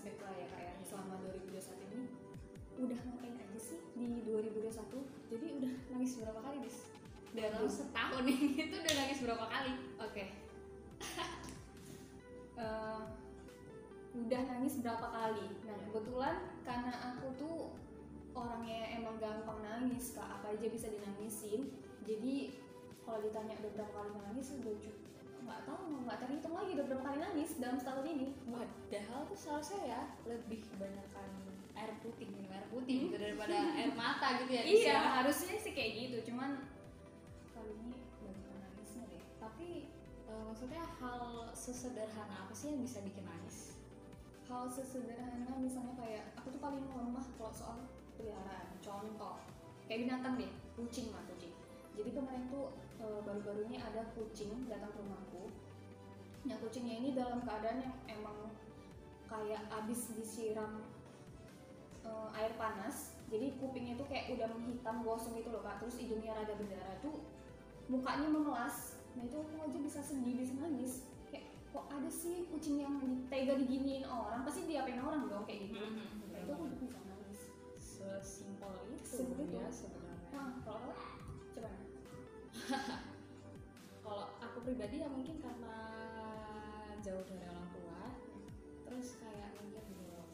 flashback lah ya kayak selama 2021 ini udah ngapain aja sih di 2021? Jadi udah nangis berapa kali, Dis? dalam setahun ini itu udah nangis berapa kali Oke. Eh, udah nangis berapa kali? Nah, kebetulan karena aku tuh orangnya emang gampang nangis, kak apa aja bisa dinangisin. Jadi kalau ditanya udah berapa kali nangis, udah cu- nggak tahu, nggak terhitung lagi udah berapa kali nangis dalam setahun ini. padahal tuh seharusnya ya lebih banyakkan air putih minum air putih gitu daripada air mata gitu ya iya, ya. harusnya sih kayak gitu, cuman kali ini banyak nangisnya deh. tapi eh, maksudnya hal sesederhana apa sih yang bisa bikin nangis hal sesederhana misalnya kayak aku tuh paling lemah kalau soal peliharaan contoh kayak binatang deh kucing mah kucing jadi kemarin tuh baru-baru ini ada kucing datang ke rumahku. Nah kucingnya ini dalam keadaan yang emang kayak abis disiram eh, air panas. Jadi kupingnya tuh kayak udah menghitam gosong gitu loh kak. Terus hidungnya rada berdarah. Tuh mukanya memelas nah itu aku aja bisa sedih bisa nangis. Kayak kok ada sih kucing yang tega diginiin orang? Pasti diapain orang dong kayak gitu. Nah, itu aku bisa nangis. Sesimpel itu itu. ya sebenarnya. Nah kalau. kalau aku pribadi ya mungkin karena jauh dari orang tua terus kayak mikir gitu loh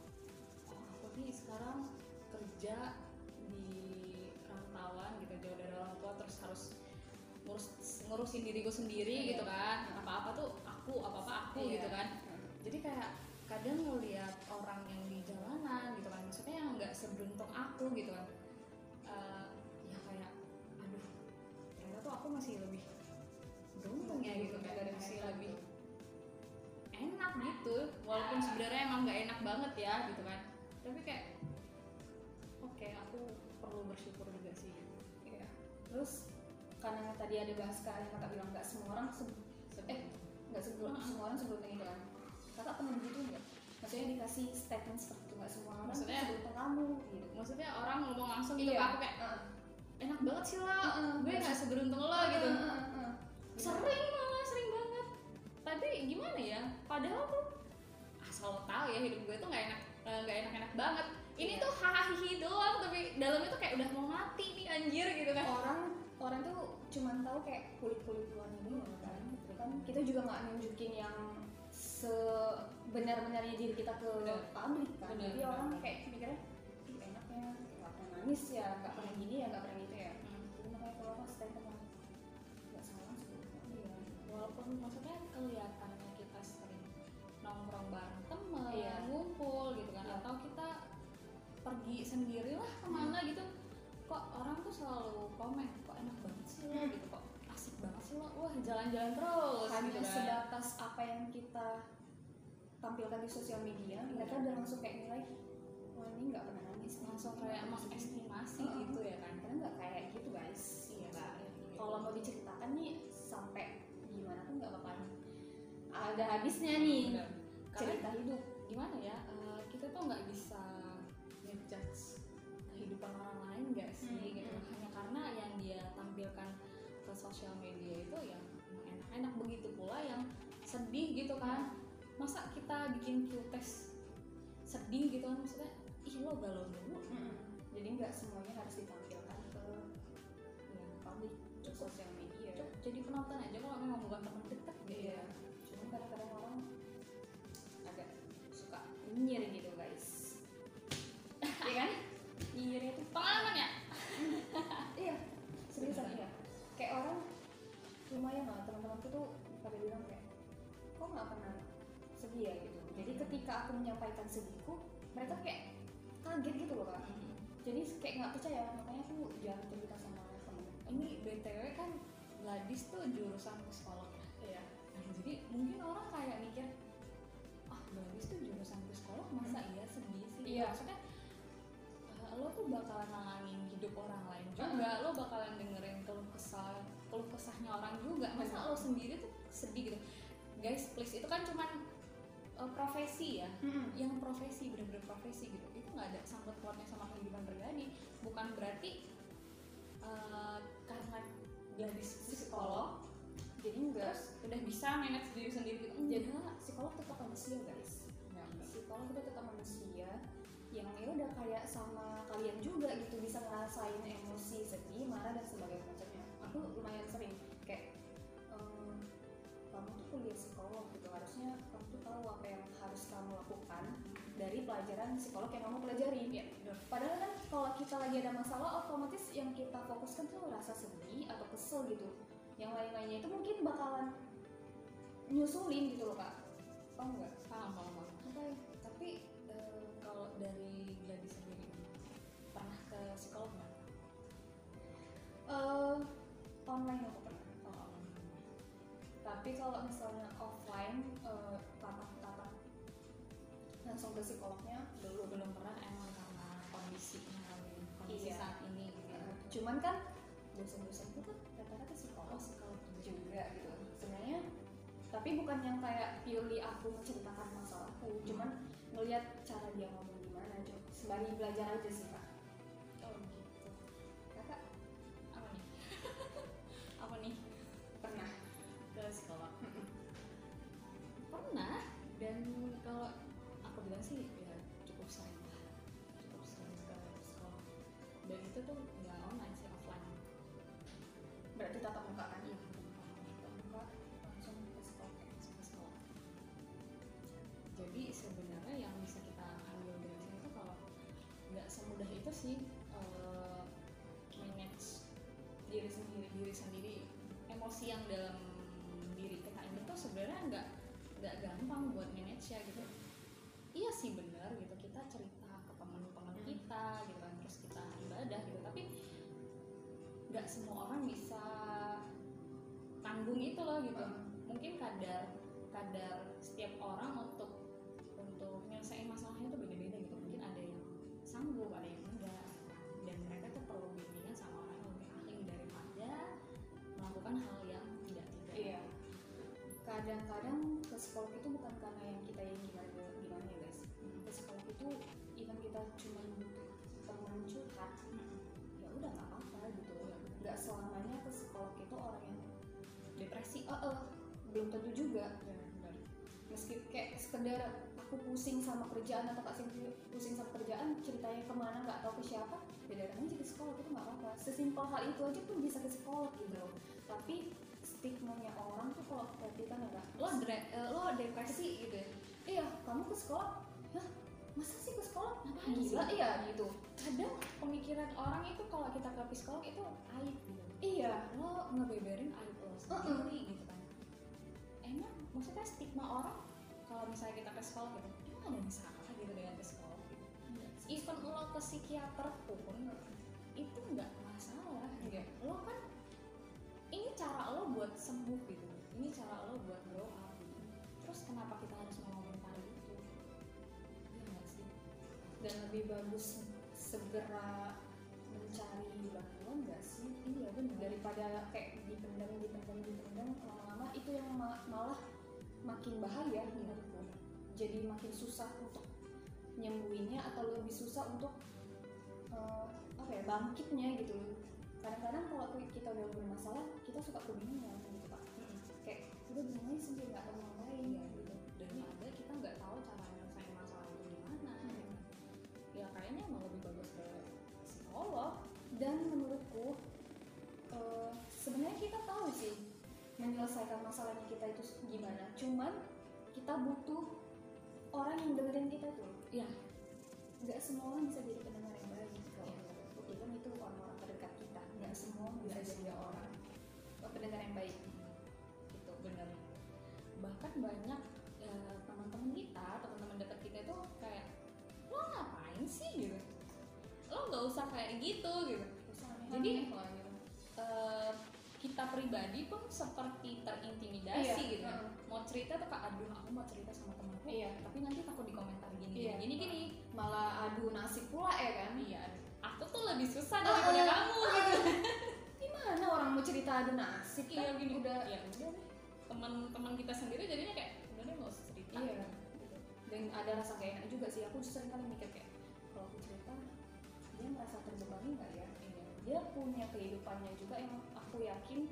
oh aku nih sekarang kerja di rantauan gitu jauh dari orang tua terus harus ngurus ngurusin diriku sendiri Iya. gitu kan apa apa tuh aku apa apa aku Iya. gitu kan jadi kayak kadang ngeliat orang yang di jalanan gitu kan maksudnya yang nggak seberuntung aku gitu kan aku masih lebih beruntung ya gitu kan Dari masih mereka lebih gitu. enak gitu walaupun sebenarnya emang nggak enak banget ya gitu kan tapi kayak oke aku perlu bersyukur juga sih Iya. terus karena tadi ada bahas yang kakak bilang nggak semua orang se- eh nggak sebelum semua orang itu kan kakak pernah begitu nggak maksudnya dikasih statement seperti itu nggak semua orang Maksudnya- kamu gitu maksudnya orang ngomong langsung gitu Iya. aku kayak Heeh. Enak banget sih lo Heeh. gue nggak seberuntung lo gitu. Heeh, heeh, heeh. sering malah sering banget. Tapi gimana ya? Padahal tuh asal lo tahu ya hidup gue tuh nggak enak eh, nggak enak-enak banget. Ini Iya. tuh hahaha doang tapi dalamnya tuh kayak udah mau mati nih anjir gitu kan. Orang orang tuh cuman tahu kayak kulit kulit luarnya doang kan? Gitu kan. Kita juga nggak nunjukin yang sebenar-benarnya diri kita ke Benar. publik kan. Jadi orang kayak mikirnya ih enaknya nggak pernah nangis ya nggak pernah gini ya nggak pernah walaupun maksudnya kelihatannya kita sering nongkrong bareng temen, Iya. ngumpul gitu kan, Iya. atau kita pergi sendiri lah ke mana gitu, kok orang tuh selalu komen, kok enak banget sih lo Hmm. gitu, kok asik banget sih lo, wah jalan-jalan terus hanya gitu kan. sebatas apa yang kita tampilkan di sosial media mereka udah langsung kayak nilai wah ini nggak pernah nangis nih." langsung kayak mengestimasi Heeh. gitu ya kan. karena nggak kayak gitu guys Iya, iya. kalau mau diceritakan nih sampai gimana pun nggak bakalan ada habisnya nih. Karena cerita hidup. Gimana ya eh, kita tuh nggak bisa ngejudge kehidupan orang lain nggak sih Hmm, gitu. hmm. hanya karena yang dia tampilkan ke sosial media itu yang enak-enak. Begitu pula yang sedih gitu kan. Masa kita bikin Q-test sedih gitu kan? Maksudnya ih lo galau dulu jadi nggak semuanya harus ditampilkan ke ya, publik ke sosial media jadi penonton aja kalau memang bukan teman dekat gitu Iya. ya Cuman kadang-kadang orang agak suka nyinyir gitu guys. Iya kan? Nyinyirnya itu pengalaman ya iya seriusan iya. Kayak orang lumayan lah teman-temanku tuh pada bilang kayak kok nggak pernah sedih ya gitu. Jadi ketika aku menyampaikan sedihku, mereka kayak kaget gitu loh kak. Jadi kayak nggak percaya makanya aku jarang cerita sama temen. ini btw kan Gladys tuh jurusan psikolog Iya. Nah, jadi mungkin orang kayak mikir ah Gladys tuh jurusan psikolog masa iya sedih sih? Iya. maksudnya eh, lo tuh bakalan nanganin hidup orang lain juga lo bakalan dengerin keluh kesah keluh kesahnya orang juga. Masa Benar. lo sendiri tuh sedih gitu? Guys please itu kan cuman eh, profesi ya. Yang profesi bener-bener profesi gitu. Itu nggak ada sangkut pautnya sama kehidupan pribadi. Bukan berarti eh, karena gadis psikolog jadi enggak terus udah bisa manage diri sendiri. Gitu jadi psikolog tetap manusia guys. Enggak. psikolog itu tetap manusia. Yang ya udah kayak sama kalian juga gitu bisa ngerasain emosi sedih marah dan sebagainya. Macamnya aku lumayan sering kayak ehm, kamu tuh kuliah psikolog gitu harusnya kamu tuh tahu apa yang harus kamu lakukan dari pelajaran psikolog yang kamu pelajari. Bener. padahal kan kalau kita lagi ada masalah otomatis yang kita fokuskan tuh rasa sedih atau kesel gitu. Yang lain-lainnya itu mungkin bakalan nyusulin gitu loh kak. Tau nggak? Paham paham paham. ya tapi eh, kalau dari Gladys sendiri pernah ke psikolog nggak? Eh, online aku pernah? Oh, tapi kalau misalnya offline tatap langsung ke psikolognya belum belum pernah emang karena kondisinya kondisi Iya. saat ini gitu. Ya. Eh, cuman kan dosen-dosen itu kan rata-rata psikolog psikolog juga gitu. Sebenarnya tapi bukan yang kayak purely aku menceritakan masalahku cuman ngelihat cara dia ngomong gimana coba sembari belajar aja sih kak bilang sih ya cukup sering lah. Cukup sering ke psikolog dan itu tuh nggak online sih offline. Berarti tatap muka kan? Iya tatap muka. Langsung ke psikolog ke psikolog jadi sebenarnya yang bisa kita ambil dari sini tuh kalau nggak semudah itu sih eh, manage diri sendiri diri sendiri. Emosi yang dalam diri kita ini tuh sebenarnya nggak nggak gampang buat manage ya gitu nggak semua orang bisa tanggung itu loh gitu Hmm. mungkin kadar kadar setiap orang untuk untuk nyelesain masalahnya itu beda-beda gitu mungkin ada yang sanggup ada yang eh eh, belum tentu juga. ya benar. Meski kayak sekedar aku pusing sama kerjaan atau kak Sinti pusing sama kerjaan ceritanya ke mana nggak tahu ke siapa ya datang aja ke psikolog itu nggak apa-apa. Sesimpel hal itu aja pun bisa ke psikolog gitu loh. Tapi stigmanya orang tuh kalau ya Kak, lo dre- eh, lo depresi gitu ya? Iya kamu ke sekolah hah masa sih ke sekolah? Ngapain gila sih? iya gitu. Kadang pemikiran orang itu kalau kita ke psikolog itu aib gitu. Iya. Lo ngebeberin aib lo sendiri gitu kan. Emang maksudnya stigma orang kalau misalnya kita ke psikolog gitu emang ada yang salah gitu dengan ke psikolog gitu? Even lo ke psikiater pun itu nggak masalah gitu. Lo kan ini cara lo buat sembuh gitu. Ini cara lo buat dan lebih bagus segera mencari bantuan nggak sih? Iya benar daripada kayak dipendam dipendam dipendam lama-lama itu yang ma- malah makin bahaya menurutku. Jadi makin susah untuk nyembuhinnya atau lebih susah untuk eh, apa ya bangkitnya gitu kadang-kadang kalau kita udah bermasalah kita suka kebingungan gitu pak. Kayak udah bingung sendiri nggak tahu ngapain iya dan menurutku eh, sebenarnya kita tahu sih menyelesaikan masalahnya kita itu gimana. Cuman kita butuh orang yang dengerin kita tuh. Iya. nggak semua orang bisa jadi pendengar yang baik kalau Iya. menurutku. Even itu orang-orang terdekat kita. Nggak semua bisa Nggak jadi orang oh, pendengar yang baik. Gitu. Bener bahkan banyak nggak usah kayak gitu gitu. Jadi. Eh, kita pribadi pun seperti terintimidasi Iya, gitu heeh. mau cerita tuh kayak aduh aku mau cerita sama temanku Iya. tapi nanti takut dikomentar gini Iya. gini gini. Malah adu nasib pula ya kan? Iya aku tuh lebih susah daripada Ah, kamu. Gitu gimana orang mau cerita adu nasib iya kan? gini. Udah. Ya udah teman-teman kita sendiri jadinya kayak udah deh nggak usah cerita. Iya. dan ada rasa gak enak juga sih. Aku sering kali mikir kayak dia merasa terbebani nggak ya? Iya. dia punya kehidupannya juga yang aku yakin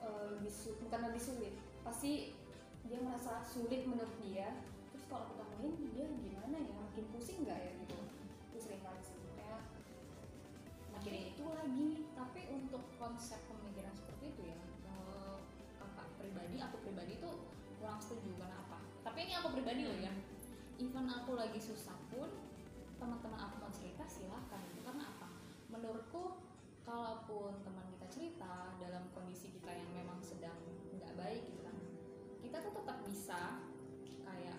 eh, lebih bukan lebih sulit. Pasti dia merasa sulit menurut dia. Terus kalau aku tambahin dia gimana ya? Makin pusing nggak ya gitu? Itu sering kali sih. Kayak makin itu lagi. Tapi untuk konsep pemikiran seperti itu ya kalau kakak pribadi aku pribadi itu kurang setuju kenapa tapi ini aku pribadi loh ya. Even aku lagi susah pun teman-teman aku silahkan gitu. Karena apa? Menurutku kalaupun teman kita cerita dalam kondisi kita yang memang sedang nggak baik gitu kan kita tuh tetap bisa kayak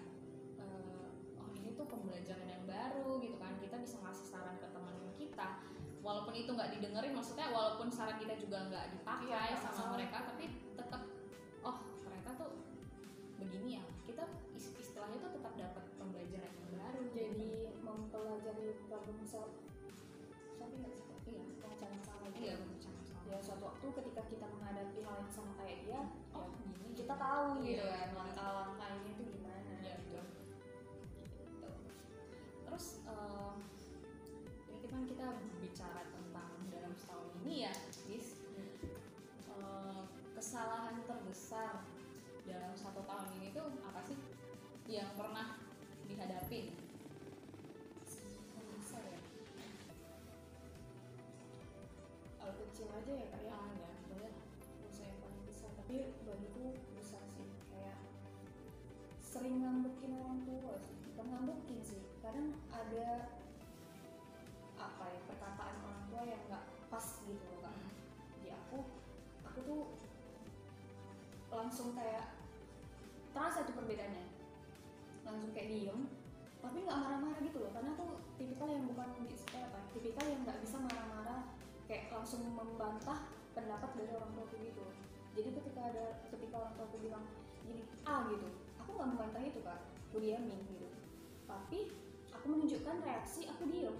eh, oh ini tuh pembelajaran yang baru gitu kan. Kita bisa ngasih saran ke teman kita. Walaupun itu nggak didengerin maksudnya walaupun saran kita juga nggak dipakai Iya, sama. mereka tapi tetap oh ternyata tuh begini ya. Kita is- istilahnya tuh tetap dapat pembelajaran yang baru. Jadi mempelajari problem solve tapi nggak sih iya pemecah masalah gitu. iya benar ya suatu waktu ketika kita menghadapi hal yang sama kayak dia oh ya gini kita tahu gitu Iya. kan langkah-langkahnya itu gimana Iya, betul. Gitu. terus eh, ini kan kita kecil aja ya kak ya. Ah ya boleh bisa yang paling besar. Tapi bagiku besar sih kayak sering ngambekin orang tua sih. Bukan ngambekin sih kadang ada apa ya perkataan orang tua yang nggak pas gitu loh kak. Di aku aku tuh langsung kayak terasa tuh perbedaannya. Langsung kayak diem tapi nggak marah-marah gitu loh. Karena aku tipikal yang bukan eh, apa tipikal yang nggak bisa marah-marah kayak langsung membantah pendapat dari orang tua gitu. Jadi ketika ada ketika orang tua bilang gini ah gitu aku nggak membantah itu kak. Aku diamin gitu. Tapi aku menunjukkan reaksi aku diem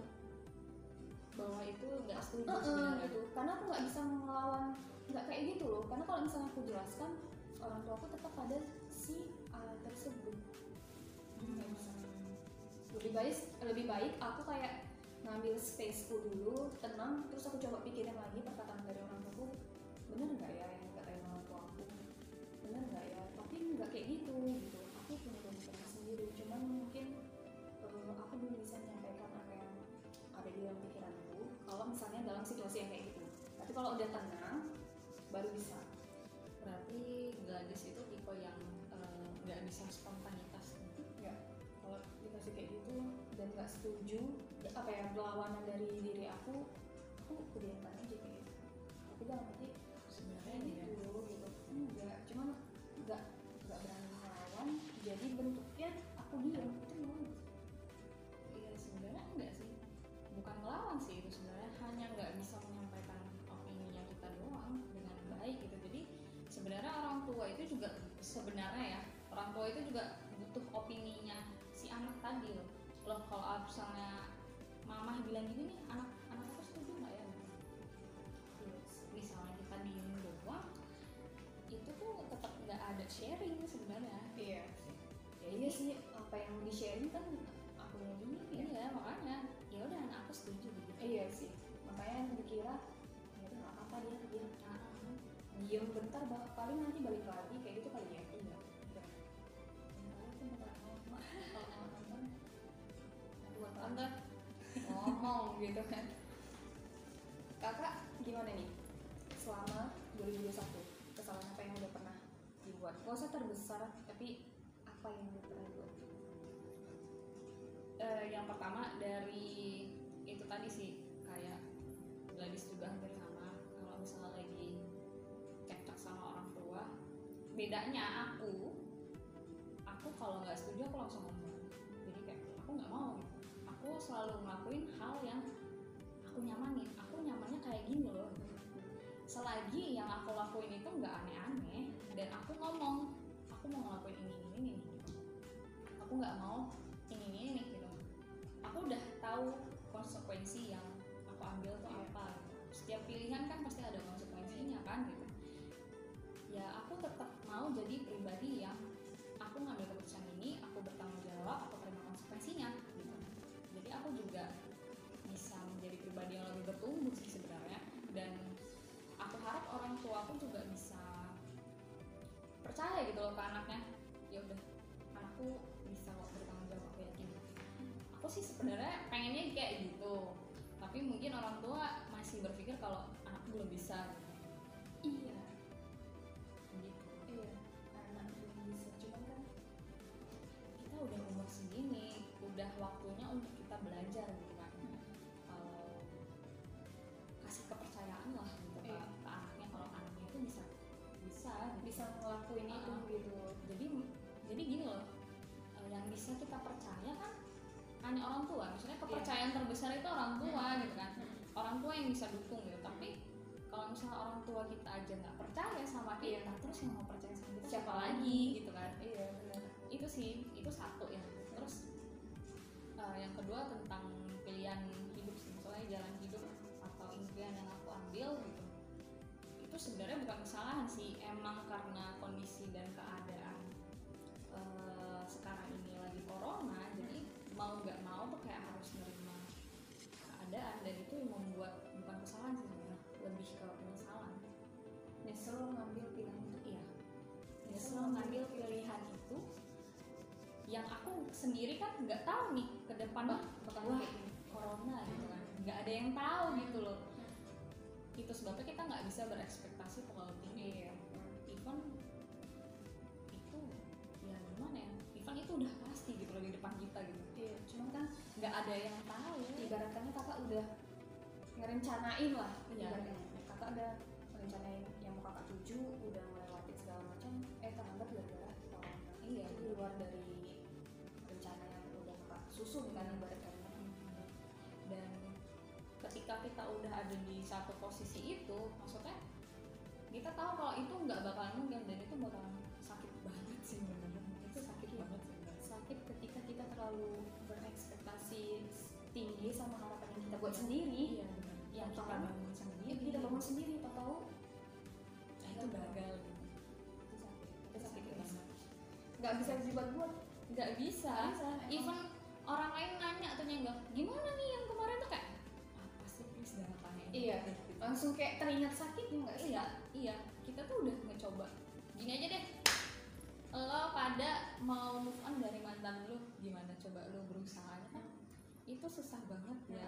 bahwa itu nggak setuju Heeh, sebenarnya. gitu. Karena aku nggak bisa melawan nggak kayak gitu loh. Karena kalau misalnya aku jelaskan orang tua aku tetap pada si A tersebut. Nggak bisa lebih baik lebih baik aku kayak ngambil spaceku dulu tenang terus aku coba pikirin lagi perkataan dari orang tuaku bener nggak ya yang dikatain orang tua aku? Bener nggak ya? Tapi nggak kayak gitu gitu. Aku punya pemikiran sendiri cuman mungkin eh, aku belum bisa menyampaikan apa yang ada di dalam pikiranku. Kalau misalnya dalam situasi yang kayak gitu. Tapi kalau udah tenang baru bisa. Berarti gadis itu tipe yang eh, nggak bisa spontanitas ya kalau dikasih kayak gitu dan nggak setuju apa ya berlawanan dari diri aku aku kudiamkan aja kayak gitu. Tapi dalam hati sebenarnya kayak ini ya gitu gitu. Enggak cuman nggak nggak berani melawan. Jadi bentuknya aku diam itu mau Iya sebenarnya enggak sih. Bukan melawan sih itu sebenarnya hanya nggak bisa menyampaikan opininya kita doang dengan baik gitu. Jadi sebenarnya orang tua itu juga sebenarnya ya orang tua itu juga butuh opininya si anak tadi loh. Loh kalau misalnya mamah bilang gini nih anak anak aku setuju nggak ya? Misalnya kita diem doang itu tuh tetap nggak ada sharing sebenarnya. Iya. Ya iya sih apa yang di sharing kan aku yang ini ya iya. makanya. Ya udah anak aku setuju begitu iya sih. makanya yang dikira ya udah nggak apa dia dia Ah, diem bentar bah, paling nanti balik lagi kayak gitu gitu kan. Kakak gimana nih? Selama 2021 kesalahan apa yang udah pernah dibuat? Gak usah terbesar tapi apa yang udah pernah dibuat? Eh, yang pertama dari itu tadi sih kayak gadis juga hampir sama kalau misalnya lagi cekcok sama orang tua bedanya aku aku kalau nggak setuju aku langsung ngomong. Jadi kayak aku nggak mau. Aku selalu ngelakuin selagi yang aku lakuin itu nggak aneh-aneh dan aku ngomong aku mau ngelakuin ini ini ini gitu. aku nggak mau ini ini nih gitu aku udah tahu konsekuensi yang aku ambil tuh Iya. apa gitu. setiap pilihan kan pasti ada konsekuensinya kan gitu ya aku tetap mau jadi pribadi yang kepercayaan terbesar itu orang tua gitu kan. Orang tua yang bisa dukung gitu tapi kalau misalnya orang tua kita aja nggak percaya sama kita Iya. terus yang mau percaya sama kita Siapa lagi? gitu kan. Iya benar. Itu sih itu satu ya. Terus eh, yang kedua tentang pilihan hidup sih. Misalnya jalan hidup atau impian yang aku ambil gitu. Itu sebenarnya bukan kesalahan sih. Emang karena kondisi dan keadaan nyesel ngambil pilihan itu iya nyesel ngambil pilihan itu. Yang aku sendiri kan nggak tahu nih ke depannya bakal wah corona gitu kan. Nggak ada yang tahu gitu loh. Itu sebabnya kita nggak bisa berekspektasi terlalu tinggi iya even itu ya gimana ya? Even itu udah pasti gitu loh di depan kita gitu. Iya cuman kan nggak ada yang tahu. ibaratnya kakak udah ngerencanain lah Iya. ibaratnya. Kakak udah iya itu di luar dari rencana yang udah kakak susun kan ibaratnya. Dan ketika kita udah ada di satu posisi itu maksudnya kita tahu kalau itu nggak bakalan mungkin dan itu bakalan nggak bisa dibuat-buat nggak bisa. Bisa even orang lain nanya atau nyenggak gimana nih yang kemarin tuh? Kayak apa sih please jangan tanya Iya. Gitu. langsung kayak teringat sakitnya nggak sih? Iya iya. Kita tuh udah ngecoba. Gini aja deh. Lo pada mau move on dari mantan lu gimana coba lu berusaha kan? Itu susah banget ya.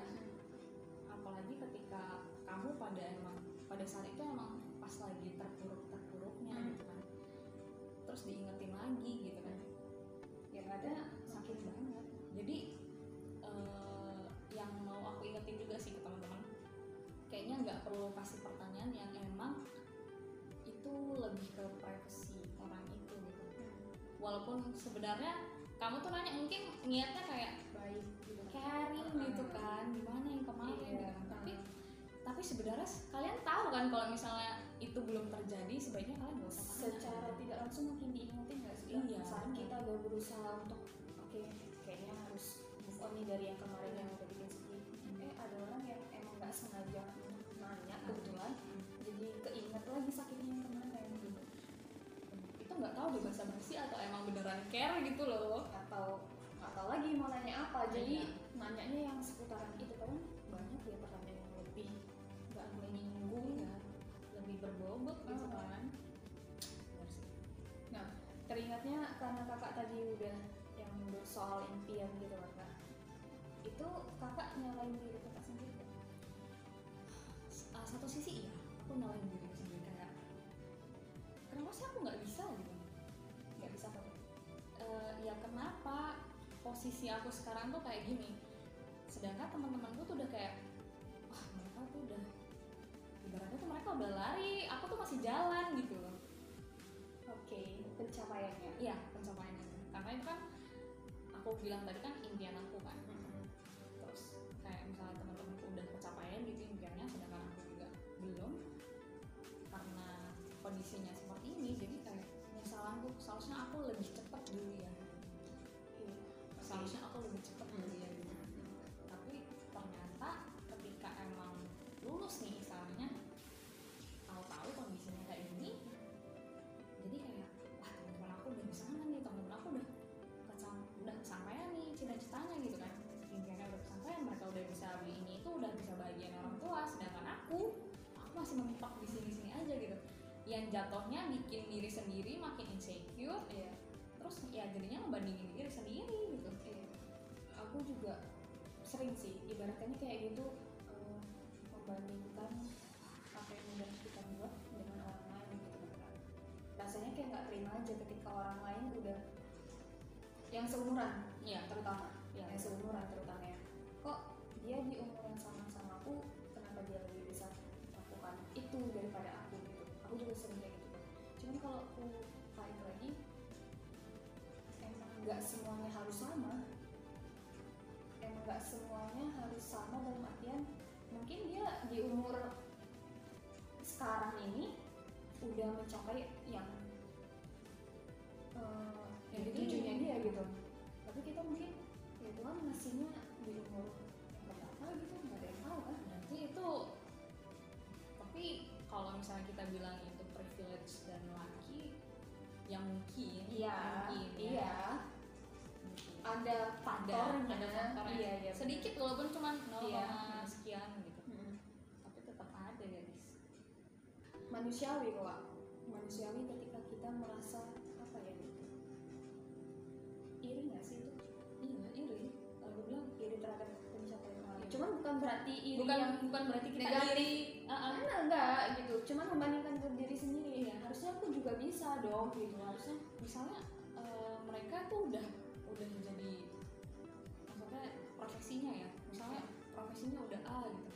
Apalagi ketika kamu pada emang pada saat itu emang pas lagi terpuruk terpuruknya Hmm. gitu kan terus diingetin lagi gitu kan. Yang ada sakit banget. Jadi eh, yang mau aku ingetin juga sih ke teman-teman kayaknya nggak perlu kasih pertanyaan yang emang itu lebih ke privacy orang itu gitu. Walaupun sebenarnya kamu tuh nanya mungkin niatnya kayak baik gitu. caring gitu kan gimana yang kemarin? Iya. gitu tapi sebenarnya kalian tahu kan kalau misalnya itu belum terjadi sebaiknya kalian gak usah secara tidak langsung makin diingetin nggak sih Iya, saat kita udah berusaha untuk oke kayaknya harus move on nih dari yang kemarin yang udah bikin sedih. Eh ada orang yang emang nggak sengaja untuk nanya kebetulan jadi keinget lagi sakitnya yang kemarin. Gitu itu nggak tahu dia bahasa basi atau emang beneran care gitu loh. Atau nggak tahu lagi mau nanya apa. Jadi Iya. nanyanya yang seputaran itu. Kan berbobot gitu Oh. kan Bener sih. Nah, teringatnya karena kakak tadi udah yang soal impian gitu kan kak. Itu kakak nyalain diri kakak sendiri. kan? Ah, satu sisi iya aku nyalain diri sendiri kayak kenapa sih aku nggak bisa gitu Nggak bisa apa Eh, ya kenapa posisi aku sekarang tuh kayak gini sedangkan teman-temanku tuh udah kayak ibaratnya tuh mereka udah lari aku tuh masih jalan gitu loh. Oke, pencapaiannya. iya pencapaiannya. Karena itu kan aku bilang tadi kan impian aku kan. Terus kayak misalnya teman-temanku udah pencapaian gitu impiannya sedangkan aku juga belum. Karena kondisinya seperti ini jadi kayak penyesalanku seharusnya aku lebih cepat dulu jatuhnya bikin diri sendiri makin insecure jadinya ngebandingin diri sendiri gitu Iya. aku juga sering sih ibaratnya kayak gitu eh, membandingkan apa yang udah kita buat dengan orang lain gitu kan rasanya kayak nggak terima aja ketika orang lain udah yang seumuran Iya. terutama Iya. yang seumuran terutama sekarang ini udah mencapai yang eh, yang ditujunya dituju. dia gitu? Tapi kita mungkin ya Tuhan ngasihnya di umur berapa gitu nggak ada yang tahu kan? Berarti itu tapi kalau misalnya kita bilang itu privilege dan laki yang mungkin mungkin ya, iya. Mungkin. ada faktornya ada faktornya. iya iya sedikit walaupun cuma 0, Iya. sekian gitu Mm-mm. tapi tetap ada guys manusiawi kok manusiawi ketika kita merasa apa ya gitu iri nggak sih itu? Iya iri. Kalau gue bilang iri terhadap pencapaian orang lain. Cuman bukan berarti iri bukan yang bukan berarti kita negatif. iri. Ah, ah. Karena enggak gitu. Cuman membandingkan ke diri sendiri. Ya harusnya aku juga bisa dong gitu. Harusnya misalnya eh, mereka tuh udah udah menjadi maksudnya profesinya ya. Misalnya profesinya udah A gitu.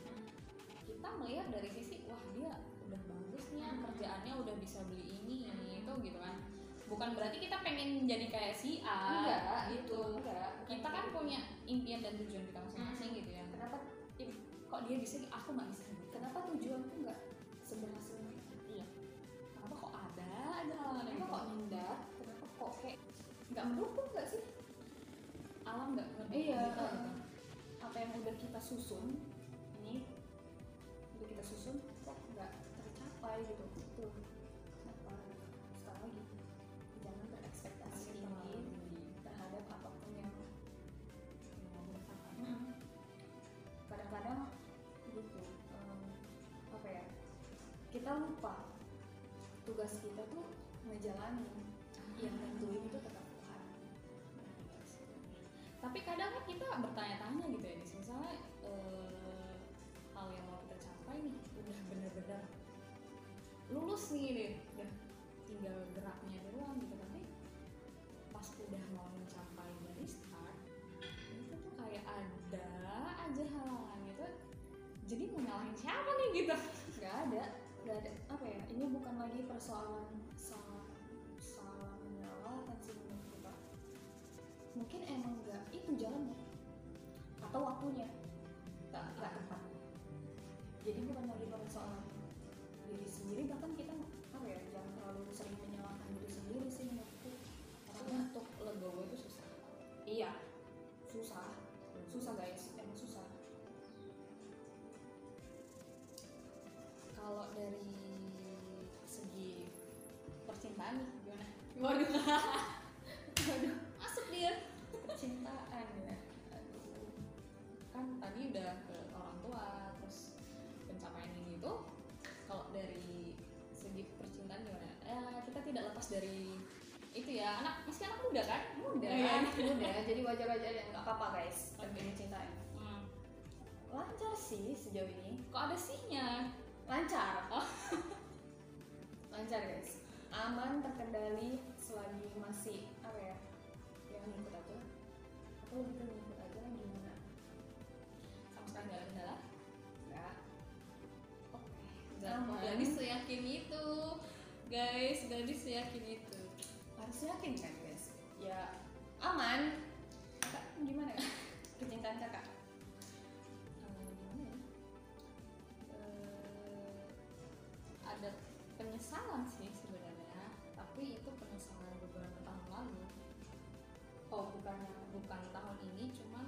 Kita melihat dari sisi wah dia ya, Hmm. kerjaannya udah bisa beli ini ini itu gitu kan. Bukan berarti kita pengen jadi kayak si A enggak gitu. gitu enggak. Kita kan punya impian dan tujuan kita masing-masing gitu ya. Kenapa? Kok dia bisa aku nggak bisa gitu. kenapa tujuanku enggak seberhasil iya. Kenapa kok ada aja halangan kenapa kok nunda kenapa kok kayak nggak mendukung nggak sih? Alam nggak ngerti Iya, kita uh, gitu. apa yang udah kita susun ini udah kita susun nggak tercapai gitu itu kenapa sekali lagi jangan berekspektasi tinggi terhadap apa pun yang bertahan. kadang-kadang gitu em, apa ya kita lupa tugas kita tuh ngejalanin yang nentuin itu tetap Tuhan. Tapi kadang kan kita bertanya-tanya gitu ya misalnya eh, hal yang mau kita capai nih udah bener-bener lulus nih deh udah tinggal geraknya doang gitu. Tapi pas udah mau mencapai dari start itu tuh kayak ada aja halangan gitu. Jadi mau nyalahin siapa nih gitu? Nggak ada. Nggak ada. Apa ya? Ini bukan lagi persoalan salah salah menyalahkan menurut kita mungkin emang nggak itu jalannya atau waktunya. Nggak nggak tepat. Jadi bukan lagi persoalan sendiri bahkan kita muda kan? Muda Iya. muda. Jadi wajar-wajar ya nggak apa-apa guys. Terjadi cintaan Hmm. lancar sih sejauh ini. Kok ada sihnya? Lancar. Oh. lancar guys. Aman terkendali selagi masih apa ya yang ngikut aja. Atau lebih ngikut aja lah gimana sama sekali nggak ada kendala? Nggak. Oke. Aman. gadis seyakin itu. Guys gadis seyakin itu. Harus yakin kan ya aman. Kakak gimana? Ya kecintaan kakak? Eh, ada penyesalan sih sebenarnya tapi itu penyesalan beberapa tahun lalu. Oh bukan bukan tahun ini cuman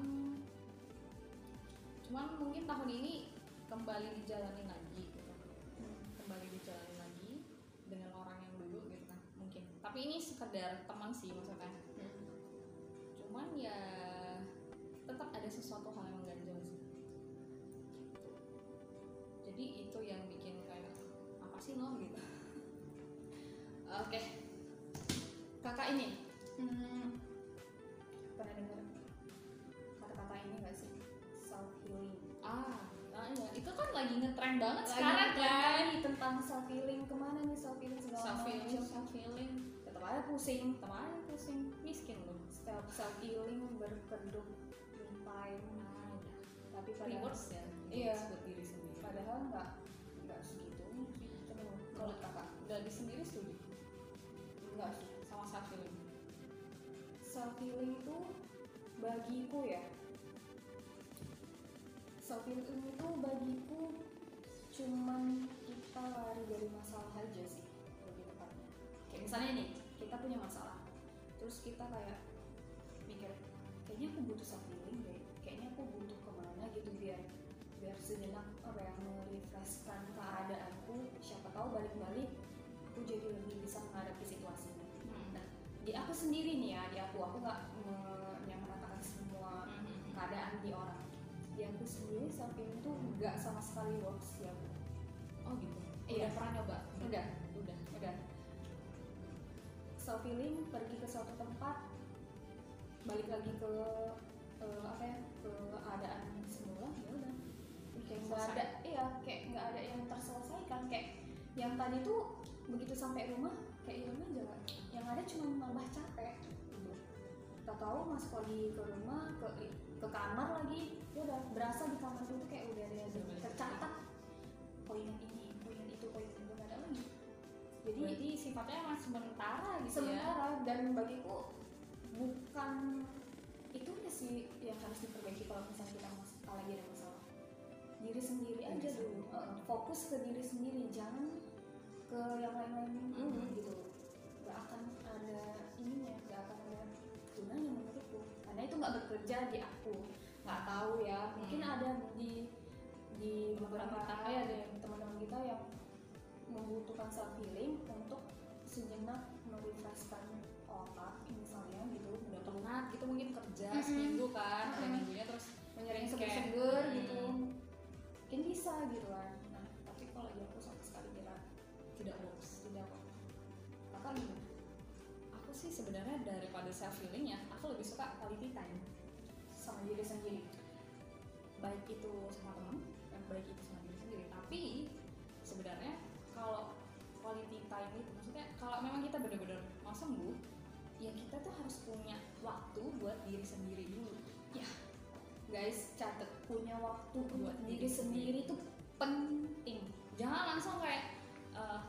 cuman mungkin tahun ini kembali dijalani lagi gitu. Kembali dijalani lagi dengan orang yang dulu gitu kan mungkin. Tapi ini sekedar teman sih maksudnya ya tetap ada sesuatu hal yang mengganjal sih. Gitu. jadi itu yang bikin kayak apa sih lo gitu. Oke. Kakak ini? Hmm, pernah dengar kata-kata ini nggak sih? Self healing. ah nah iya. Itu kan lagi ngetren banget Lagi sekarang kan? tentang self healing ke mana nih self healing segala self healing self healing Tetap aja pusing. teman pusing. Miskin loh Self self healing berkedok me time. nah Tapi padahal, rewards ya Iya. buat diri sendiri. Padahal nggak nggak segitunya sih. Kalau menurut kakak? Dari sendiri setuju? Nggak. Sama self healing? Self healing itu bagiku ya. Self healing itu bagiku cuman kita lari dari masalah aja sih lebih tepatnya. Kayak misalnya nih? Kita punya masalah. Terus kita kayak ya merefreshkan keadaanku siapa tahu balik-balik aku jadi lebih bisa menghadapi situasinya Nah, di aku sendiri nih ya di aku aku nggak menyamaratakan semua keadaan di orang. Di aku sendiri healing tuh nggak sama sekali works aku. Oh gitu? Iya. udah pernah nyoba? Udah. Udah. Udah. Self healing pergi ke suatu tempat balik lagi ke eh, apa ya ke keadaan semula ya nggak ada iya kayak nggak ada yang terselesaikan. Kayak yang tadi tuh begitu sampai rumah kayak hilang aja kan yang ada cuma nambah capek. Gitu tak tahu masuk lagi ke rumah ke ke kamar lagi ya udah berasa di kamar itu kayak udah ada yang tercatat. Poin ini poin itu poin itu nggak ada lagi. Jadi berarti sifatnya emang sementara gitu ya? sementara. Dan bagiku bukan itu ya sih yang harus diperbaiki kalau misalnya kita mas- lagi ada diri sendiri aja Diri dulu. Uh, fokus ke diri sendiri jangan ke yang lain-lain dulu Mhm. gitu gak akan ada ininya gak akan ada gunanya menurutku karena itu nggak bekerja di aku nggak tahu ya mungkin Hmm. ada di di beberapa ya ada teman-teman kita yang membutuhkan self healing untuk sejenak merefreshkan otak misalnya gitu udah penat gitu mungkin kerja Mm-mm. seminggu kan ada Mm-mm. minggunya terus menyering seger-seger hmm. gitu mungkin bisa gitu kan nah tapi kalau di aku sama sekali kira tidak works tidak kok gimana aku sih sebenarnya daripada self healing ya aku lebih suka quality time sama diri sendiri. Baik itu sama teman dan baik itu sama diri sendiri. Tapi sebenarnya kalau quality time itu maksudnya kalau memang kita benar-benar mau sembuh ya kita tuh harus punya waktu buat diri sendiri dulu guys catet punya waktu buat diri diri sendiri itu penting. Jangan langsung kayak eh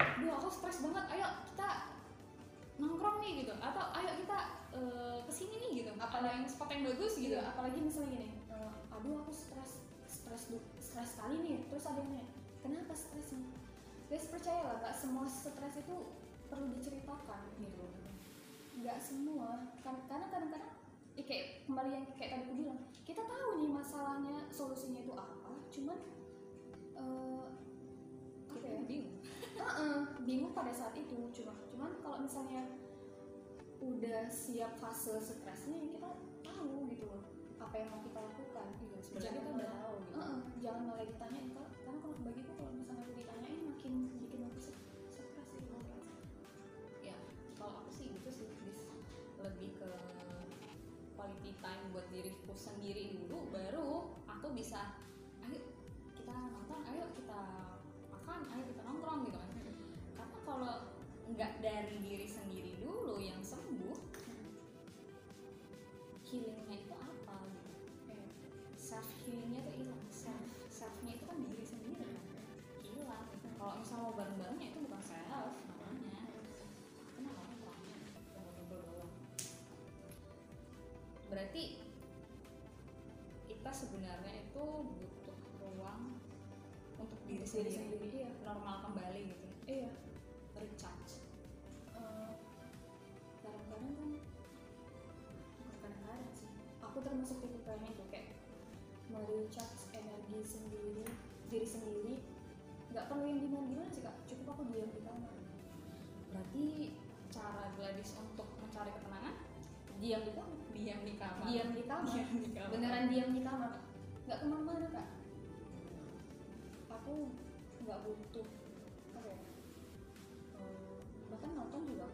duh aku stres banget ayo kita nongkrong nih gitu. Atau ayo kita eh, ke sini nih gitu. Apa yang spot yang bagus gitu. Iya, apalagi misalnya gini eh, aduh aku stres stres stres kali nih terus ada yang nanya kenapa stres nih? Guys percayalah nggak semua stres itu perlu diceritakan gitu. Nggak semua kan karena kadang-kadang ya kayak kembali yang kayak tadi aku bilang kita tahu nih masalahnya solusinya itu apa cuman eh apa ya? bingung. Heeh, bingung pada saat itu cuma cuman kalau misalnya udah siap fase stresnya ya kita tahu gitu loh apa yang mau kita lakukan Iya, sebenarnya kita udah tahu gitu. Heeh, jangan malah ditanyain Kak. karena kalau bagiku kalau misalnya aku ditanyain makin buat diriku sendiri dulu baru aku bisa ayo kita nonton ayo kita makan ayo kita nongkrong gitu kan. Karena kalau nggak dari diri sendiri dulu yang sembuh healingnya itu apa gitu. Self healingnya tuh hilang self selfnya itu butuh ruang untuk diri Diri sendiri, sendiri, iya. normal kembali gitu. Iya. Recharge. Eh, kadang-kadang kan kadang-kadang sih. Aku termasuk tipe yang itu kayak merecharge energi sendiri diri sendiri. Nggak perlu yang gimana gimana sih kak. Cukup aku diam di kamar. Berarti cara Gladys untuk mencari ketenangan? Diam di kamar. Diam di kamar. Diam di kamar. Diam di kamar. beneran diam di kamar nggak ke mana-mana kak. Aku nggak butuh apa ya bahkan nonton juga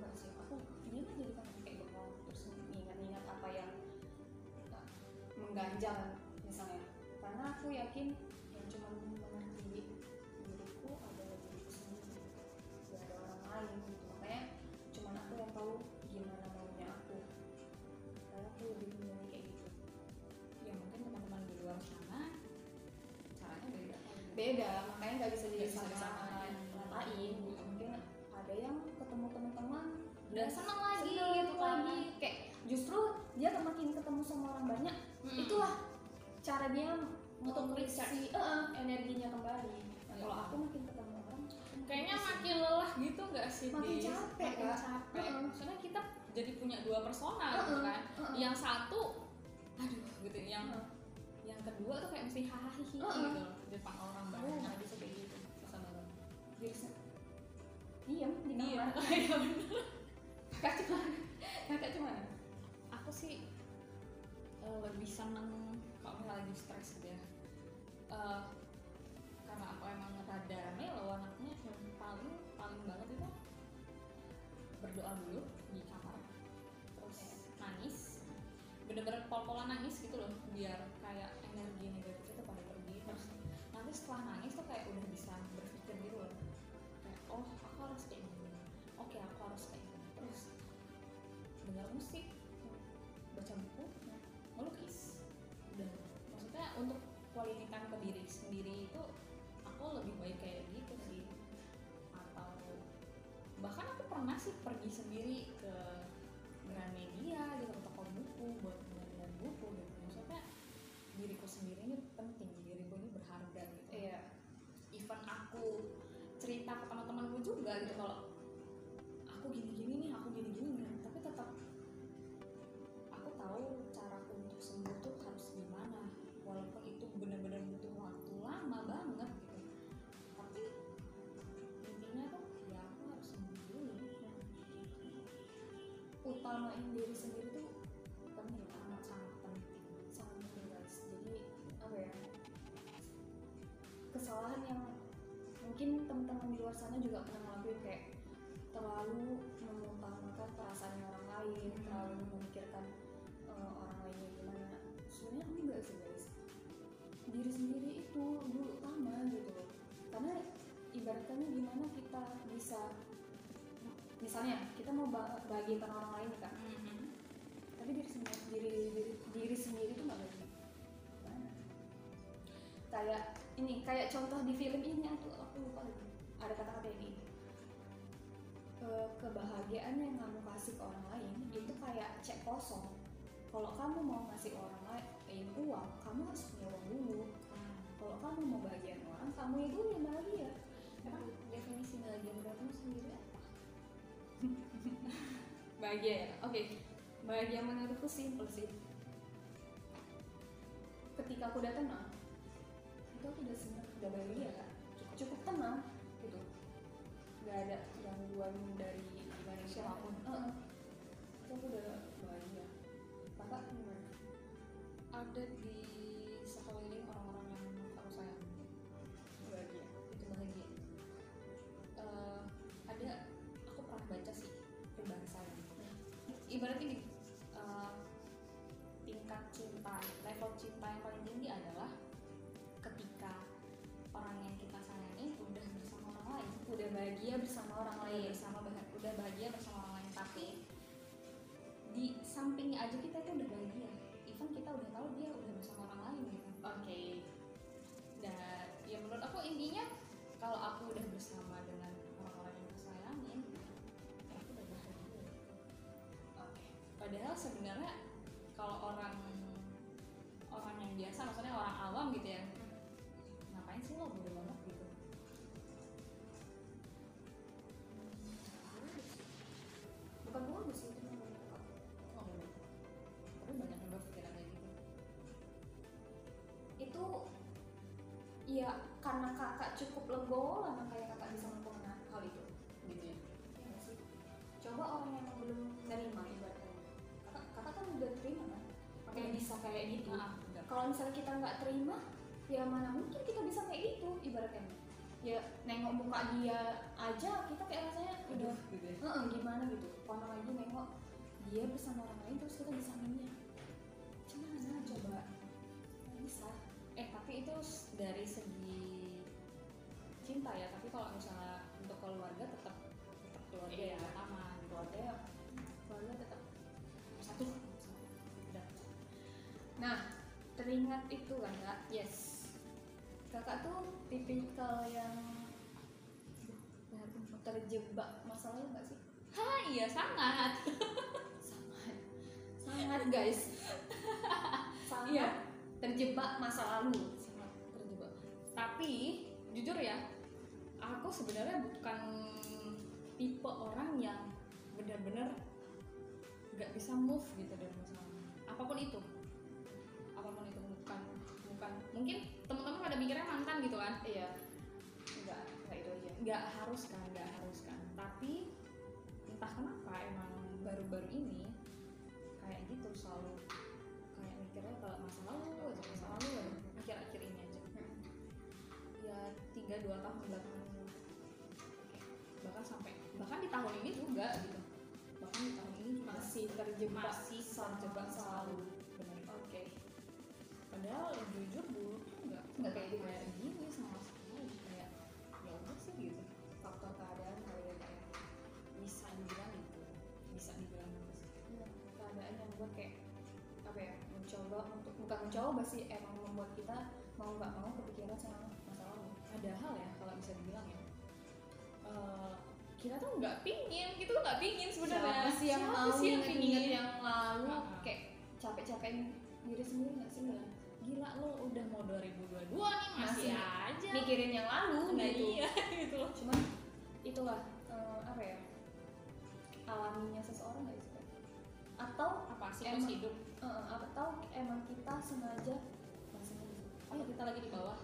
beda makanya nggak bisa Nggak bisa disamain gitu mungkin ada yang ketemu teman-teman udah seneng lagi seneng gitu kan lagi kayak justru dia makin ketemu sama orang banyak Mm-mm. itulah cara dia Untuk mengisi eh, energinya kembali nah, Iya. kalau aku makin ketemu orang kayaknya makin makin lelah gitu nggak sih Makin Dis? capek, makin Kak. capek Heeh. soalnya kita jadi punya dua persona Heeh, gitu kan heeh. yang satu aduh gitu yang Heeh. yang kedua tuh kayak mesti hahaha Heeh. gitu loh di depan orang banyak nggak bisa kayak gitu Susah banget. se- diam di Iya. kamar Iya, bener. kakak cuma kakak cuma aku sih eh, lebih seneng kalau misalnya lagi stres gitu ya Eh, karena aku emang rada melo anaknya paling paling banget itu berdoa dulu di kamar terus nangis bener-bener pol-polan nangis gitu loh biar bahkan kesalahan yang mungkin teman-teman di luar sana juga pernah ngelakuin kayak terlalu mengutamakan perasaan orang lain Hmm. terlalu memikirkan eh, orang lainnya gimana. Sebenarnya enggak sih guys. Diri sendiri itu dulu utama gitu loh. Karena ibaratnya gimana kita bisa misalnya kita mau ba- bahagiakan orang lain nih, kak tapi diri sendiri diri diri, diri sendiri tuh nggak Gimana? kayak ini kayak contoh di film ini aku aku lupa. Ada kata-kata ini Ke- kebahagiaan yang kamu kasih ke orang lain itu kayak cek kosong. Kalau kamu mau ngasih orang lain uang kamu harus punya uang dulu. Kalau kamu mau bahagian orang kamu dulu yang bahagia emang definisi bahagia menurutmu sendiri apa? Bahagia ya? Oke. Bahagia menurutku simple sih. Ketika aku udah tenang itu aku udah senang udah bahagia kan cukup tenang gitu nggak ada gangguan dari gimana Siapa pun. Heeh. itu aku udah bahagia kakak gimana ada di bahagia bersama orang lain bersama bah- udah bahagia bersama orang lain. Tapi di sampingnya aja kita itu udah bahagia. Even kita udah tahu dia udah bersama orang lain gitu oke. Dan ya menurut aku intinya kalau aku udah bersama dengan karena kakak cukup legowo lah makanya kakak bisa melakukan hal itu. Gitu ya? Ya sih? Coba orang yang belum nerima ibaratnya. Kakak kakak kan udah terima kan? Makanya Hmm. bisa kayak gitu. Maaf, enggak. kalau misalnya kita nggak terima ya mana mungkin kita bisa kayak gitu ibaratnya. Ya nengok muka dia aja kita kayak rasanya udah gitu ya. "Heeh, gimana gitu. Kalau lagi nengok dia bersama orang lain terus kita bisa minyak gimana? Coba. Sah eh tapi itu dari segi cinta ya tapi kalau misalnya untuk keluarga tetap tetap keluarga Iya. yang pertama keluarga keluarga tetap satu. Nah teringat itu kan kak yes. Kakak tuh tipikal yang terjebak. Masalahnya nggak sih? Hah, iya sangat. Sangat. Sangat guys. Sangat Iya. terjebak masa lalu. Sangat terjebak. Tapi jujur ya aku sebenarnya bukan tipe orang yang benar-benar nggak bisa move gitu dari masalah apa pun itu apa pun itu bukan bukan mungkin teman-teman pada mikirnya mantan gitu kan iya nggak nggak itu aja nggak harus kan nggak harus kan tapi entah kenapa emang baru-baru ini kayak gitu selalu kayak mikirnya kalau masa lalu aja masa lalu akhir-akhir ini aja ya tiga dua tahun belakangan bahkan sampai bahkan di tahun ini juga gitu. Bahkan di tahun ini juga masih terjebak. masih terjebak selalu. Lalu. benar oke. Padahal jujur dulu tuh nggak Nggak kayak gitu. kayak gini sama sekali. Kayak ya udah sih gitu. Faktor keadaan kali ya kayak bisa dibilang itu. Bisa dibilang itu sih. Iya, keadaan yang buat kayak apa ya mencoba untuk bukan mencoba sih emang membuat kita mau nggak mau kepikiran sama masa lalu padahal ya kita tuh nggak pingin tuh nggak pingin sebenarnya siapa sih yang Siapa mau sih yang pingin? yang lalu Ah. kayak capek-capekin diri sendiri nggak sih Iya. gila lo udah mau 2022 nih masih, Masih aja mikirin yang lalu nah gitu iya gitu loh cuman itulah eh, apa ya alaminya seseorang nggak sih atau apa siklus Emang. hidup eh, atau emang kita sengaja gitu. oh kita lagi di bawah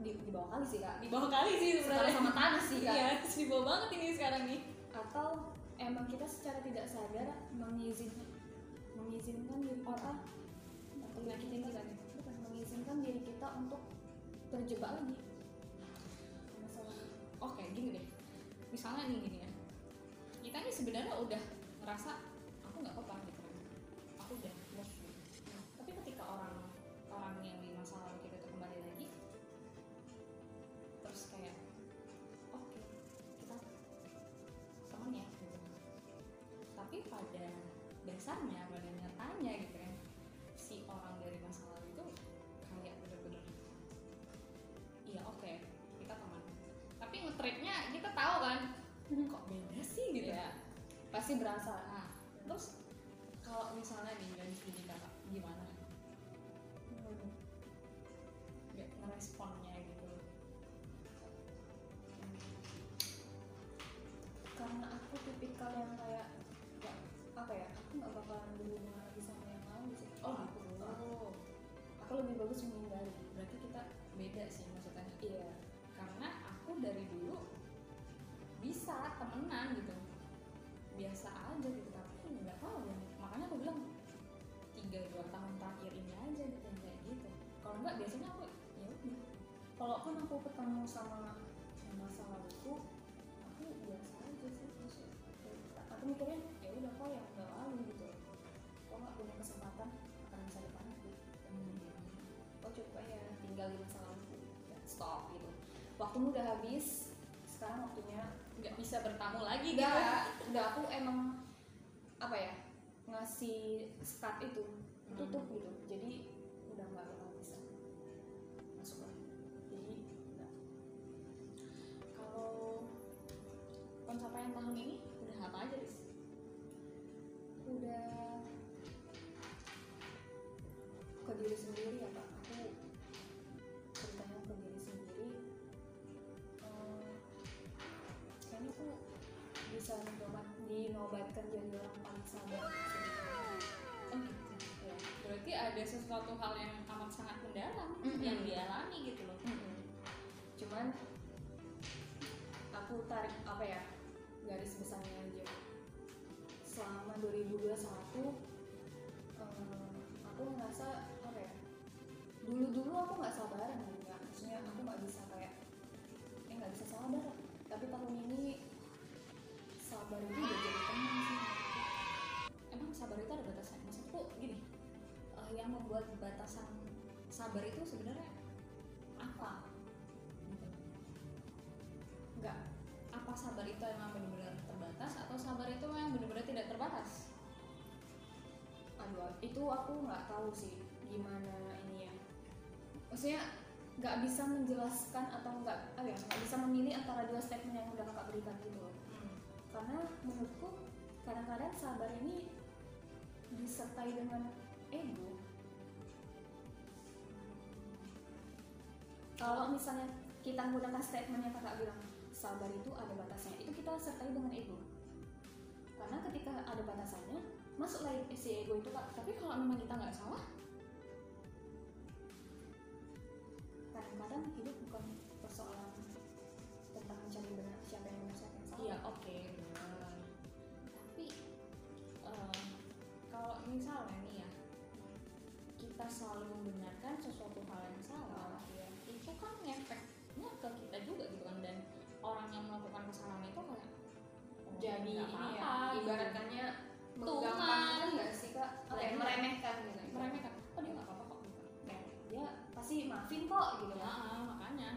di, di bawah kali sih kak di bawah kali sih sebenarnya sama tanah sih kak iya bawah banget ini sekarang nih. Atau emang kita secara tidak sadar mengizinkan mengizinkan diri kita atau Nyakitin kita nih. bukan mengizinkan diri kita untuk terjebak lagi. Masalah. Oke gini deh. Misalnya nih gini ya. Kita nih sebenarnya udah ngerasa pasti berasa. Nah terus kalau misalnya nih ketemu sama yang masa laluku aku biasa aja sih terus aku, mikirnya ya udah kok yang udah lalu gitu. Kok nggak punya kesempatan akan masa depan aku kok cukup aja tinggal di masa lalu ya stop gitu. Waktumu udah habis sekarang waktunya nggak bisa bertamu lagi gitu. Enggak aku emang apa ya ngasih start itu tutup Hmm. gitu. Jadi udah nggak pencapaian tahun sabar itu sebenarnya apa? Gitu. nggak apa sabar itu emang benar-benar terbatas atau sabar itu yang benar-benar tidak terbatas? Aduh itu aku nggak tahu sih gimana ini ya. Maksudnya nggak bisa menjelaskan atau nggak apa ya nggak bisa memilih antara dua statement yang udah kakak berikan gitu loh. Karena menurutku kadang-kadang sabar ini disertai dengan ego kalau misalnya kita menggunakan statement yang kakak bilang sabar itu ada batasnya itu kita sertai dengan ego. Karena ketika ada batasannya masuklah si ego itu kak. Tapi kalau memang kita nggak salah kadang-kadang hidup bukan persoalan tentang mencari benar siapa yang benar siapa yang salah. Iya oke benar. Tapi eh, kalau misalnya nih ya kita selalu membenarkan sesuatu hal yang melakukan kesalahan itu kayak jadi ini ya ibaratkannya menggampangkan nggak sih kak? Ya, Remeh. meremehkan gitu. Meremehkan. Oh dia nggak apa-apa kok? Gitu. Dia pasti maafin kok gitu ya kan makanya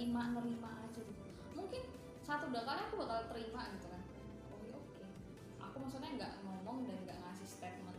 nerima nerima aja gitu. Mungkin satu dua kali aku bakal terima gitu kan. Oh ya oke. Aku maksudnya nggak ngomong dan nggak ngasih statement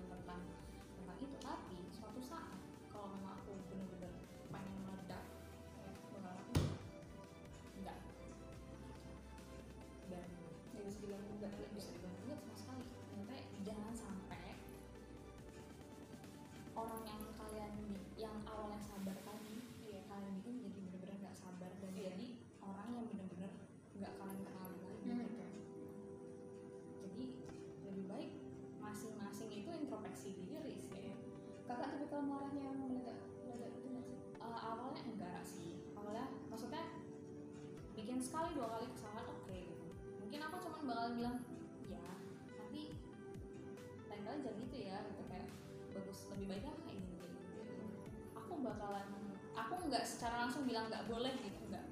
langsung bilang nggak boleh gitu enggak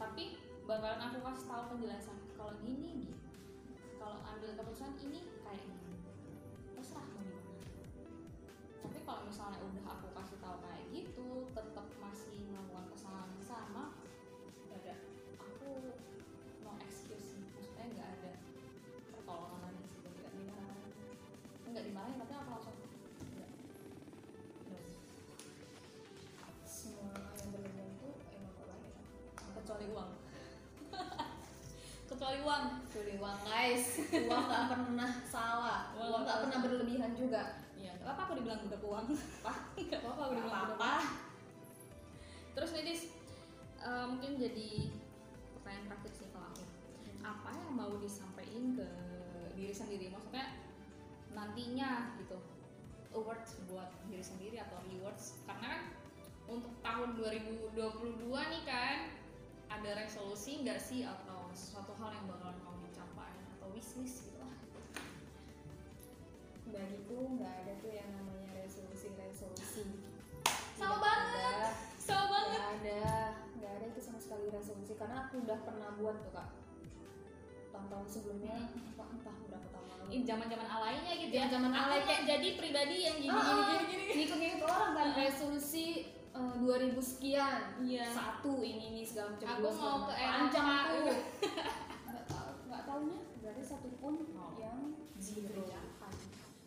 tapi bakalan aku kasih tahu penjelasan kalau gini gini kalau ambil keputusan ini kayak gini terserah gimana tapi kalau misalnya udah aku kasih tahu kayak gitu tetap masih uang guys, uang gak pernah salah, Uang uang gak pernah salah. berlebihan juga. Iya, nggak apa-apa aku dibilang budak uang. Apa? Nggak apa-apa aku Gak dibilang apa-apa. uang. Terus Medis, eh, mungkin jadi pertanyaan terakhir sih kalau aku. Apa yang mau disampaikan ke diri sendiri? Maksudnya nantinya gitu, awards buat diri sendiri atau rewards? Karena kan untuk tahun 2022 nih kan ada resolusi nggak sih atau sesuatu hal yang bakalan wishlist gitu lah. Bagiku nggak ada tuh yang namanya resolusi-resolusi. Sama Tidak banget. Sama banget. Nggak ada, nggak ada itu sama sekali resolusi karena aku udah pernah buat tuh kak. Tahun-tahun sebelumnya, Hmm. entah, entah berapa tahun lalu. ini zaman-zaman alainya gitu ya. Aku alay kayak- jadi pribadi yang gini Ah, gini gini gini. ngikut-ngikut orang kan resolusi eh, 2000 sekian Iya. satu ini ini segala macam Aku dua mau ke panjang tuh nggak tahu nggak nggak ada satupun Oh. yang Zero.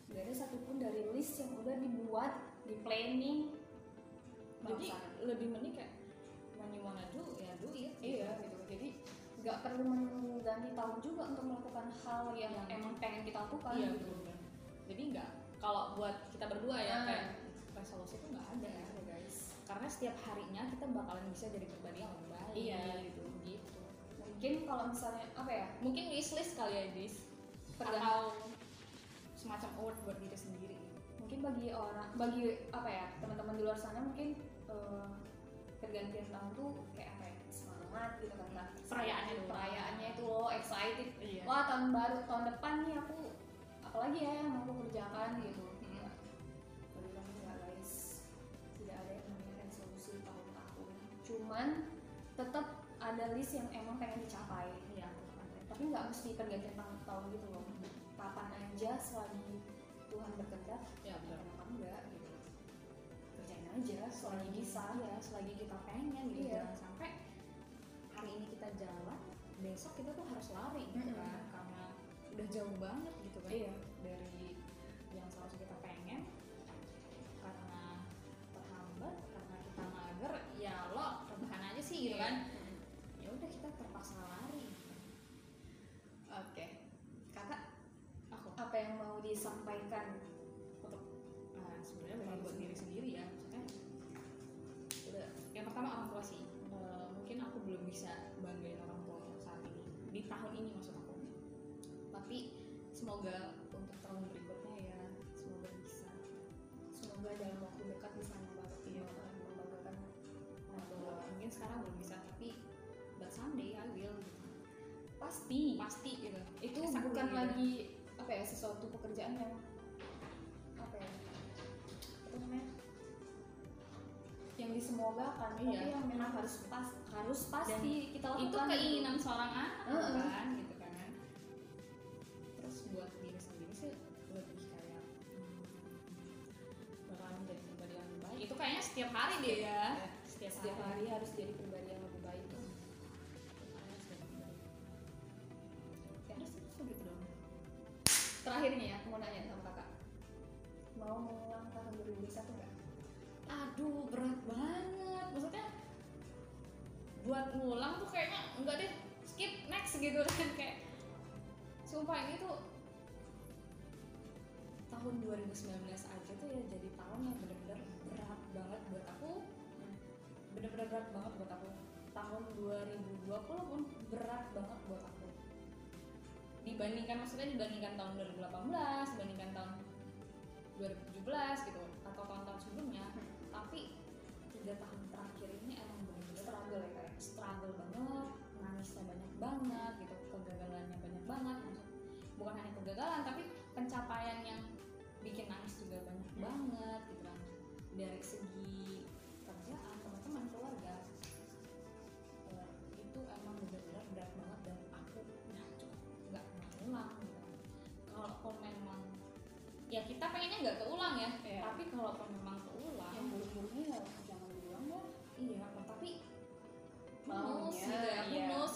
nggak ada satupun dari list yang udah dibuat di planning Jadi lebih mending kayak when you wanna do ya do it. iya gitu jadi nggak perlu menunggu ganti tahun juga untuk melakukan hal yang Yang- emang pengen kita lakukan Iya gitu. betul. Jadi nggak kalau buat kita berdua ya Ah. kayak resolusi itu nggak ada ada, guys karena setiap harinya kita bakalan bisa jadi pribadi yang lebih baik Iya. gitu gitu mungkin kalau misalnya apa ya mungkin wishlist kali ya dis. Atau semacam award buat diri sendiri. Mungkin bagi orang bagi apa ya teman-teman di luar sana mungkin eh, pergantian tahun tuh kayak apa ya semangat gitu kan. Perayaannya doang. perayaannya itu lo excited. Iya. Wah tahun baru tahun depan nih aku apalagi ya yang mau aku kerjakan gitu. Hmm. kami enggak guys tidak ada yang namanya resolusi tahun-tahun. Cuman tetap ada list yang emang pengen dicapai iya tapi nggak mesti pergantian tahun, tahun gitu loh kapan aja selagi Tuhan berkehendak ya benar kenapa enggak gitu kerjain aja selagi bisa ya selagi kita pengen gitu Iya. jangan sampai hari ini kita jalan besok kita tuh harus lari gitu Mm-mm. kan karena udah jauh banget gitu kan Iya. Bukan gitu. lagi apa ya sesuatu pekerjaan yang apa ya apa namanya yang disemogakan Iya. tapi yang memang harus pas harus pasti kita lakukan itu keinginan seorang anak Heeh. kan gitu kan terus buat diri sendiri sih lebih kayak hmm, bakalan menjadi pribadi yang lebih baik itu kayaknya setiap hari deh ya setiap, setiap hari harus jadi pribadi ngulang tuh kayaknya enggak deh skip next gitu. Kan kayak sumpah ini tuh tahun 2019 aja tuh ya jadi tahun yang bener-bener berat banget buat aku. Bener-bener berat banget buat aku. Tahun 2020 pun berat banget buat aku. Dibandingkan maksudnya dibandingkan tahun 2018 dibandingkan tahun 2017 gitu atau tahun-tahun sebelumnya tapi tiga tahun struggle banget nangisnya banyak banget gitu kegagalannya banyak banget maksud bukan hanya kegagalan tapi pencapaian yang bikin nangis juga banyak banget gitu kan. Dari segi kerjaan teman-teman keluarga. Eh, itu emang benar-benar berat banget dan aku udah cukup nggak mau ulang gitu. Kalau memang ya kita pengennya nggak keulang ya Iya. tapi kalau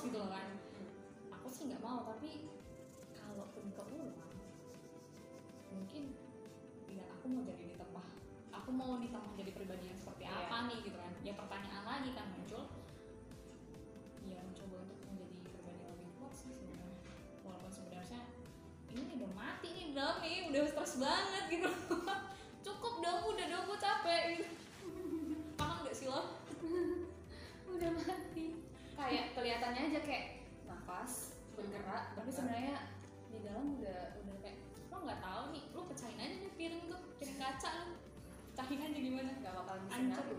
gitu loh kan. Aku sih nggak mau tapi kalaupun keulang mungkin ya aku mau jadi ditambah aku mau ditambah jadi pribadi yang seperti Iya. apa nih gitu kan. Ya pertanyaan lagi kan muncul. Ya mencoba untuk menjadi pribadi yang lebih kuat sih sebenarnya. Walaupun sebenarnya ini udah mati nih dong nih udah stres banget gitu. Cukup dong udah dong gue capek gitu kelihatannya aja kayak nafas bergerak tapi sebenarnya di dalam udah udah kayak lo nggak tahu nih lo pecahin aja nih piring tuh piring kaca lo. Pecahin aja gimana? Nggak bakal bisa nyatu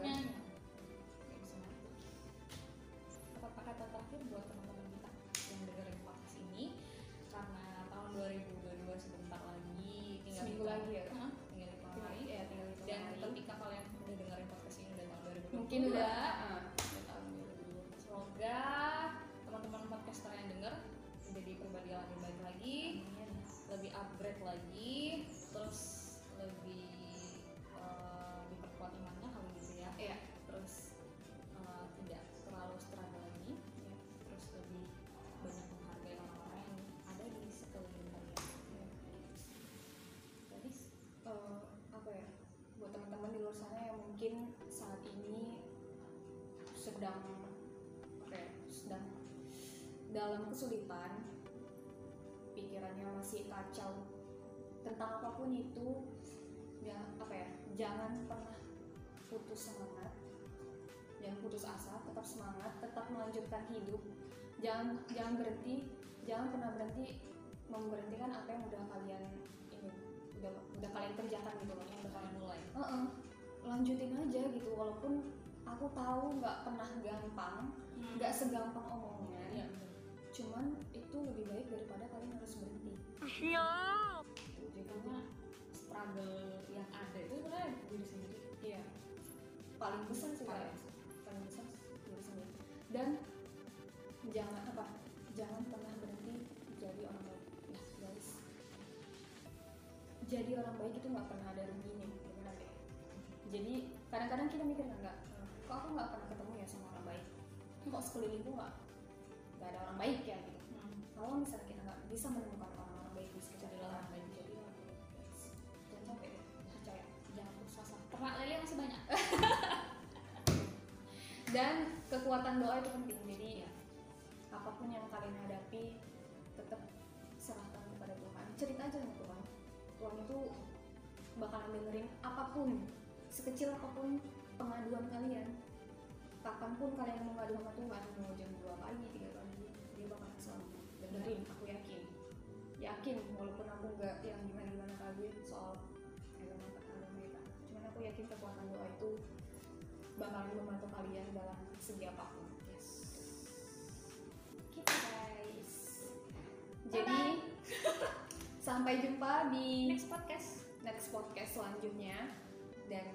masih kacau tentang apa pun itu ya apa ya jangan pernah putus semangat. Jangan putus asa tetap semangat tetap melanjutkan hidup. Jangan jangan berhenti jangan pernah berhenti memberhentikan apa yang udah kalian ini udah udah kalian kerjakan gitu loh yang udah kalian mulai. Heeh. lanjutin aja gitu walaupun aku tahu nggak pernah gampang nggak segampang omongnya. Bener. Cuman itu lebih baik daripada kalian harus berhenti. Siap. jadi karena struggle yang ada itu sebenarnya diri sendiri. Iya. Paling besar sih Paling paling besar diri sendiri. Dan jangan apa jangan pernah berhenti jadi orang baik. Ya guys. Jadi orang baik itu nggak pernah ada ruginya beneran deh jadi kadang-kadang kita mikir nggak kok aku nggak pernah ketemu ya sama orang baik? Kok sekelilingku nggak nggak ada orang baik ya. Gitu Hmm. kalau misalnya kita nggak bisa menemukan orang-orang baik di sekitar Jadilah orang baik. jadi jangan deh percaya. Jangan putus asa ternak lele masih banyak. Dan kekuatan doa itu penting. Jadi ya apa pun yang kalian hadapi tetap serahkan kepada Tuhan. Cerita aja sama Tuhan. Tuhan itu bakalan dengerin apa pun sekecil apa pun pengaduan kalian kapan pun kalian mau ngadu sama Tuhan mau jam 2 pagi 3 pagi dia bakalan dengerin aku yakin. Yakin walaupun aku nggak yang gimana gimana kali soal agama agama kita cuman aku yakin kekuatan doa itu bakalan membantu kalian dalam segi apa pun. Yes. Gitu guys. Jadi sampai jumpa di next podcast. next podcast selanjutnya. Dan